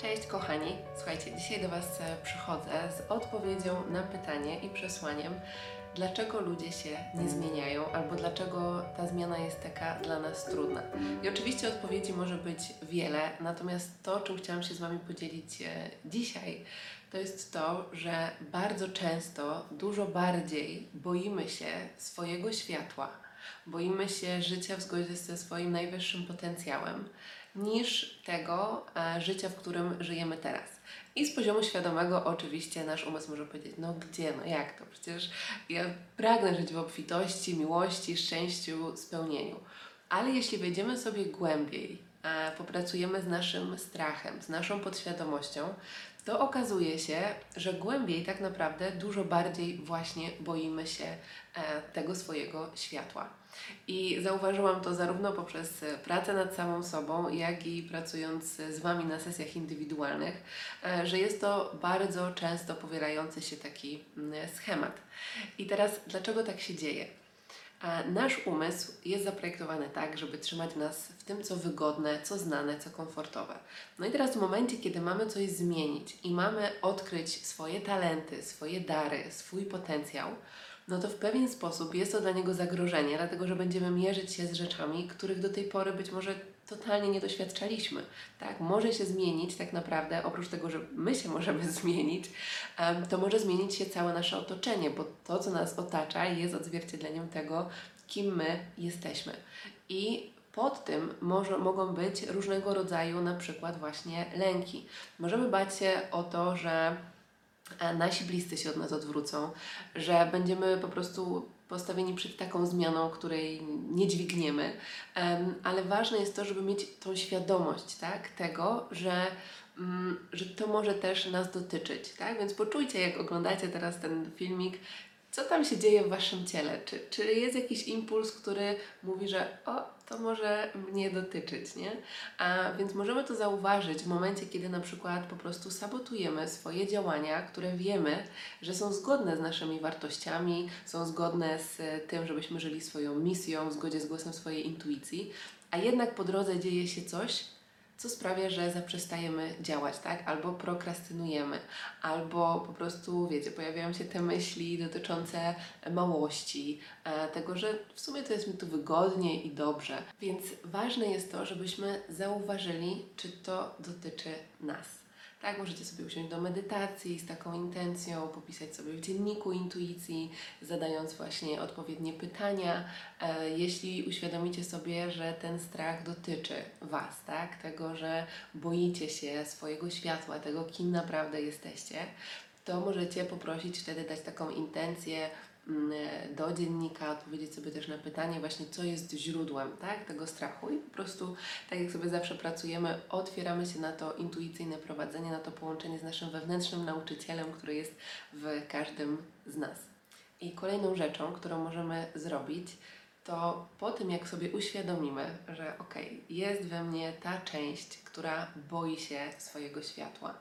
Cześć kochani, słuchajcie, dzisiaj do Was e, przychodzę z odpowiedzią na pytanie i przesłaniem, dlaczego ludzie się nie zmieniają, albo dlaczego ta zmiana jest taka dla nas trudna. I oczywiście odpowiedzi może być wiele, natomiast to, czym chciałam się z Wami podzielić e, dzisiaj, to jest to, że bardzo często, dużo bardziej boimy się swojego światła, boimy się życia w zgodzie ze swoim najwyższym potencjałem, niż tego e, życia, w którym żyjemy teraz. I z poziomu świadomego oczywiście nasz umysł może powiedzieć, no gdzie, no jak to? Przecież ja pragnę żyć w obfitości, miłości, szczęściu, spełnieniu. Ale jeśli wejdziemy sobie głębiej, popracujemy z naszym strachem, z naszą podświadomością, to okazuje się, że głębiej tak naprawdę dużo bardziej właśnie boimy się e, tego swojego światła. I zauważyłam to zarówno poprzez e, pracę nad samą sobą, jak i pracując z Wami na sesjach indywidualnych, e, że jest to bardzo często powielający się taki mm, schemat. I teraz, dlaczego tak się dzieje? A nasz umysł jest zaprojektowany tak, żeby trzymać nas w tym, co wygodne, co znane, co komfortowe. No i teraz w momencie, kiedy mamy coś zmienić i mamy odkryć swoje talenty, swoje dary, swój potencjał, no to w pewien sposób jest to dla niego zagrożenie, dlatego że będziemy mierzyć się z rzeczami, których do tej pory być może totalnie nie doświadczaliśmy. Tak? Może się zmienić tak naprawdę, oprócz tego, że my się możemy zmienić, to może zmienić się całe nasze otoczenie, bo to, co nas otacza, jest odzwierciedleniem tego, kim my jesteśmy. I pod tym może, mogą być różnego rodzaju na przykład właśnie lęki. Możemy bać się o to, że nasi bliscy się od nas odwrócą, że będziemy po prostu postawieni przed taką zmianą, której nie dźwigniemy, ale ważne jest to, żeby mieć tą świadomość tak, tego, że, mm, że to może też nas dotyczyć. Tak? Więc poczujcie, jak oglądacie teraz ten filmik, co tam się dzieje w waszym ciele? Czy, czy jest jakiś impuls, który mówi, że o, to może mnie dotyczyć, nie? A więc możemy to zauważyć w momencie, kiedy na przykład po prostu sabotujemy swoje działania, które wiemy, że są zgodne z naszymi wartościami, są zgodne z tym, żebyśmy żyli swoją misją, w zgodzie z głosem swojej intuicji, a jednak po drodze dzieje się coś, co sprawia, że zaprzestajemy działać, tak? Albo prokrastynujemy, albo po prostu, wiecie, pojawiają się te myśli dotyczące małości, e, tego, że w sumie to jest mi tu wygodnie i dobrze. Więc ważne jest to, żebyśmy zauważyli, czy to dotyczy nas. Tak, możecie sobie usiąść do medytacji z taką intencją, popisać sobie w dzienniku intuicji, zadając właśnie odpowiednie pytania. E, jeśli uświadomicie sobie, że ten strach dotyczy Was, tak, tego, że boicie się swojego światła, tego, kim naprawdę jesteście, to możecie poprosić wtedy dać taką intencję do dziennika, odpowiedzieć sobie też na pytanie właśnie, co jest źródłem tak, tego strachu i po prostu, tak jak sobie zawsze pracujemy, otwieramy się na to intuicyjne prowadzenie, na to połączenie z naszym wewnętrznym nauczycielem, który jest w każdym z nas. I kolejną rzeczą, którą możemy zrobić, to po tym, jak sobie uświadomimy, że ok, jest we mnie ta część, która boi się swojego światła,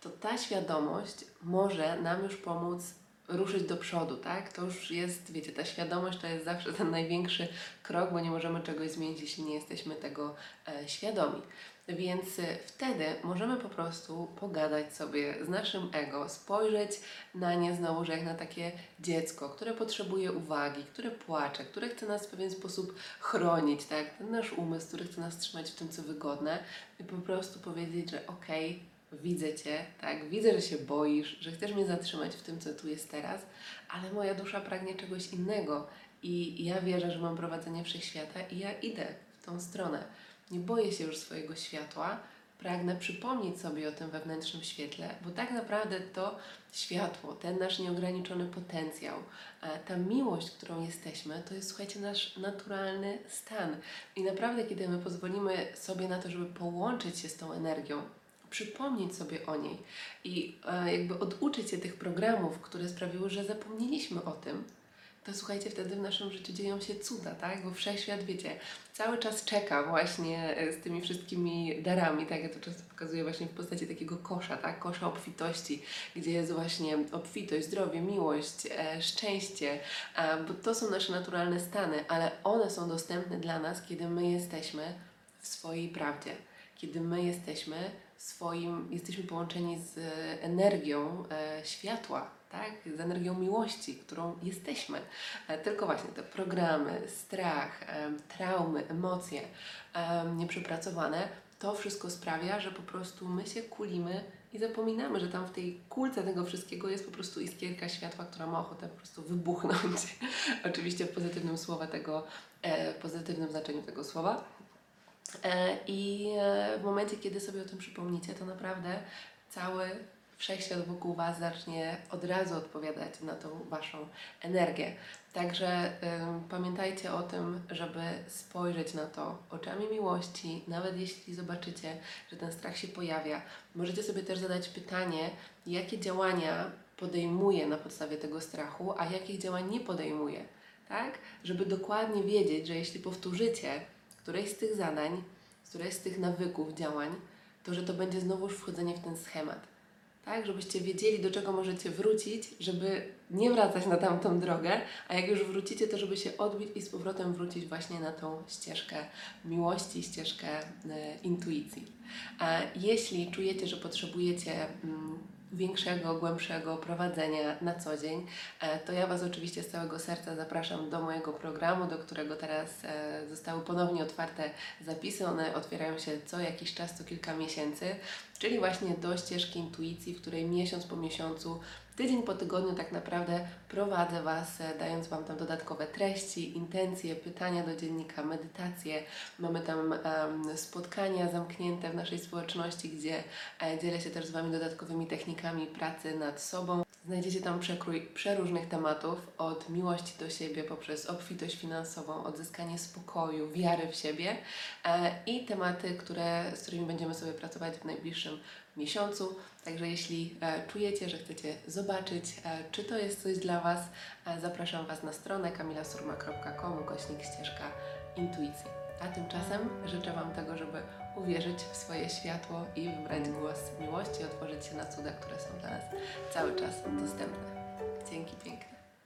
to ta świadomość może nam już pomóc ruszyć do przodu, tak? To już jest, wiecie, ta świadomość to jest zawsze ten największy krok, bo nie możemy czegoś zmienić, jeśli nie jesteśmy tego e, świadomi. Więc e, wtedy możemy po prostu pogadać sobie z naszym ego, spojrzeć na nie znowu, że jak na takie dziecko, które potrzebuje uwagi, które płacze, które chce nas w pewien sposób chronić, tak? Ten nasz umysł, który chce nas trzymać w tym, co wygodne i po prostu powiedzieć, że okej, okay, widzę Cię, tak, widzę, że się boisz, że chcesz mnie zatrzymać w tym, co tu jest teraz, ale moja dusza pragnie czegoś innego i ja wierzę, że mam prowadzenie wszechświata i ja idę w tą stronę. Nie boję się już swojego światła, pragnę przypomnieć sobie o tym wewnętrznym świetle, bo tak naprawdę to światło, ten nasz nieograniczony potencjał, e, ta miłość, którą jesteśmy, to jest, słuchajcie, nasz naturalny stan. I naprawdę, kiedy my pozwolimy sobie na to, żeby połączyć się z tą energią, przypomnieć sobie o niej i e, jakby oduczyć się tych programów, które sprawiły, że zapomnieliśmy o tym, to słuchajcie, wtedy w naszym życiu dzieją się cuda, tak? Bo wszechświat, wiecie, cały czas czeka właśnie e, z tymi wszystkimi darami, tak? Ja to często pokazuję właśnie w postaci takiego kosza, tak? Kosza obfitości, gdzie jest właśnie obfitość, zdrowie, miłość, e, szczęście, e, bo to są nasze naturalne stany, ale one są dostępne dla nas, kiedy my jesteśmy w swojej prawdzie, kiedy my jesteśmy swoim, jesteśmy połączeni z e, energią e, światła, tak? Z energią miłości, którą jesteśmy. E, tylko właśnie te programy, strach, traumy, emocje em, nieprzepracowane, to wszystko sprawia, że po prostu my się kulimy i zapominamy, że tam w tej kulce tego wszystkiego jest po prostu iskierka światła, która ma ochotę po prostu wybuchnąć. Oczywiście w pozytywnym słowa tego, pozytywnym znaczeniu tego słowa. E, I e, w momencie, kiedy sobie o tym przypomnicie, to naprawdę cały wszechświat wokół Was zacznie od razu odpowiadać na tą Waszą energię. Także ym, pamiętajcie o tym, żeby spojrzeć na to oczami miłości, nawet jeśli zobaczycie, że ten strach się pojawia. Możecie sobie też zadać pytanie, jakie działania podejmuję na podstawie tego strachu, a jakich działań nie podejmuję. Tak? Żeby dokładnie wiedzieć, że jeśli powtórzycie któreś z tych zadań, któreś z tych nawyków, działań, to że to będzie znowuż wchodzenie w ten schemat. Tak, żebyście wiedzieli, do czego możecie wrócić, żeby nie wracać na tamtą drogę, a jak już wrócicie, to żeby się odbić i z powrotem wrócić właśnie na tą ścieżkę miłości, ścieżkę e, intuicji. A jeśli czujecie, że potrzebujecie mm, większego, głębszego prowadzenia na co dzień, e, to ja Was oczywiście z całego serca zapraszam do mojego programu, do którego teraz e, zostały ponownie otwarte zapisy. One otwierają się co jakiś czas, co kilka miesięcy, czyli właśnie do ścieżki intuicji, w której miesiąc po miesiącu Tydzień po tygodniu tak naprawdę prowadzę Was, e, dając Wam tam dodatkowe treści, intencje, pytania do dziennika, medytacje. Mamy tam em, spotkania zamknięte w naszej społeczności, gdzie e, dzielę się też z Wami dodatkowymi technikami pracy nad sobą. Znajdziecie tam przekrój przeróżnych tematów, od miłości do siebie, poprzez obfitość finansową, odzyskanie spokoju, wiary w siebie e, i tematy, które, z którymi będziemy sobie pracować w najbliższym miesiącu. Także jeśli e, czujecie, że chcecie zobaczyć, e, czy to jest coś dla Was, e, zapraszam Was na stronę kamilasurma.com ukośnik ścieżka intuicji. A tymczasem życzę Wam tego, żeby uwierzyć w swoje światło i wybrać głos miłości, otworzyć się na cuda, które są dla nas cały czas dostępne. Dzięki piękne.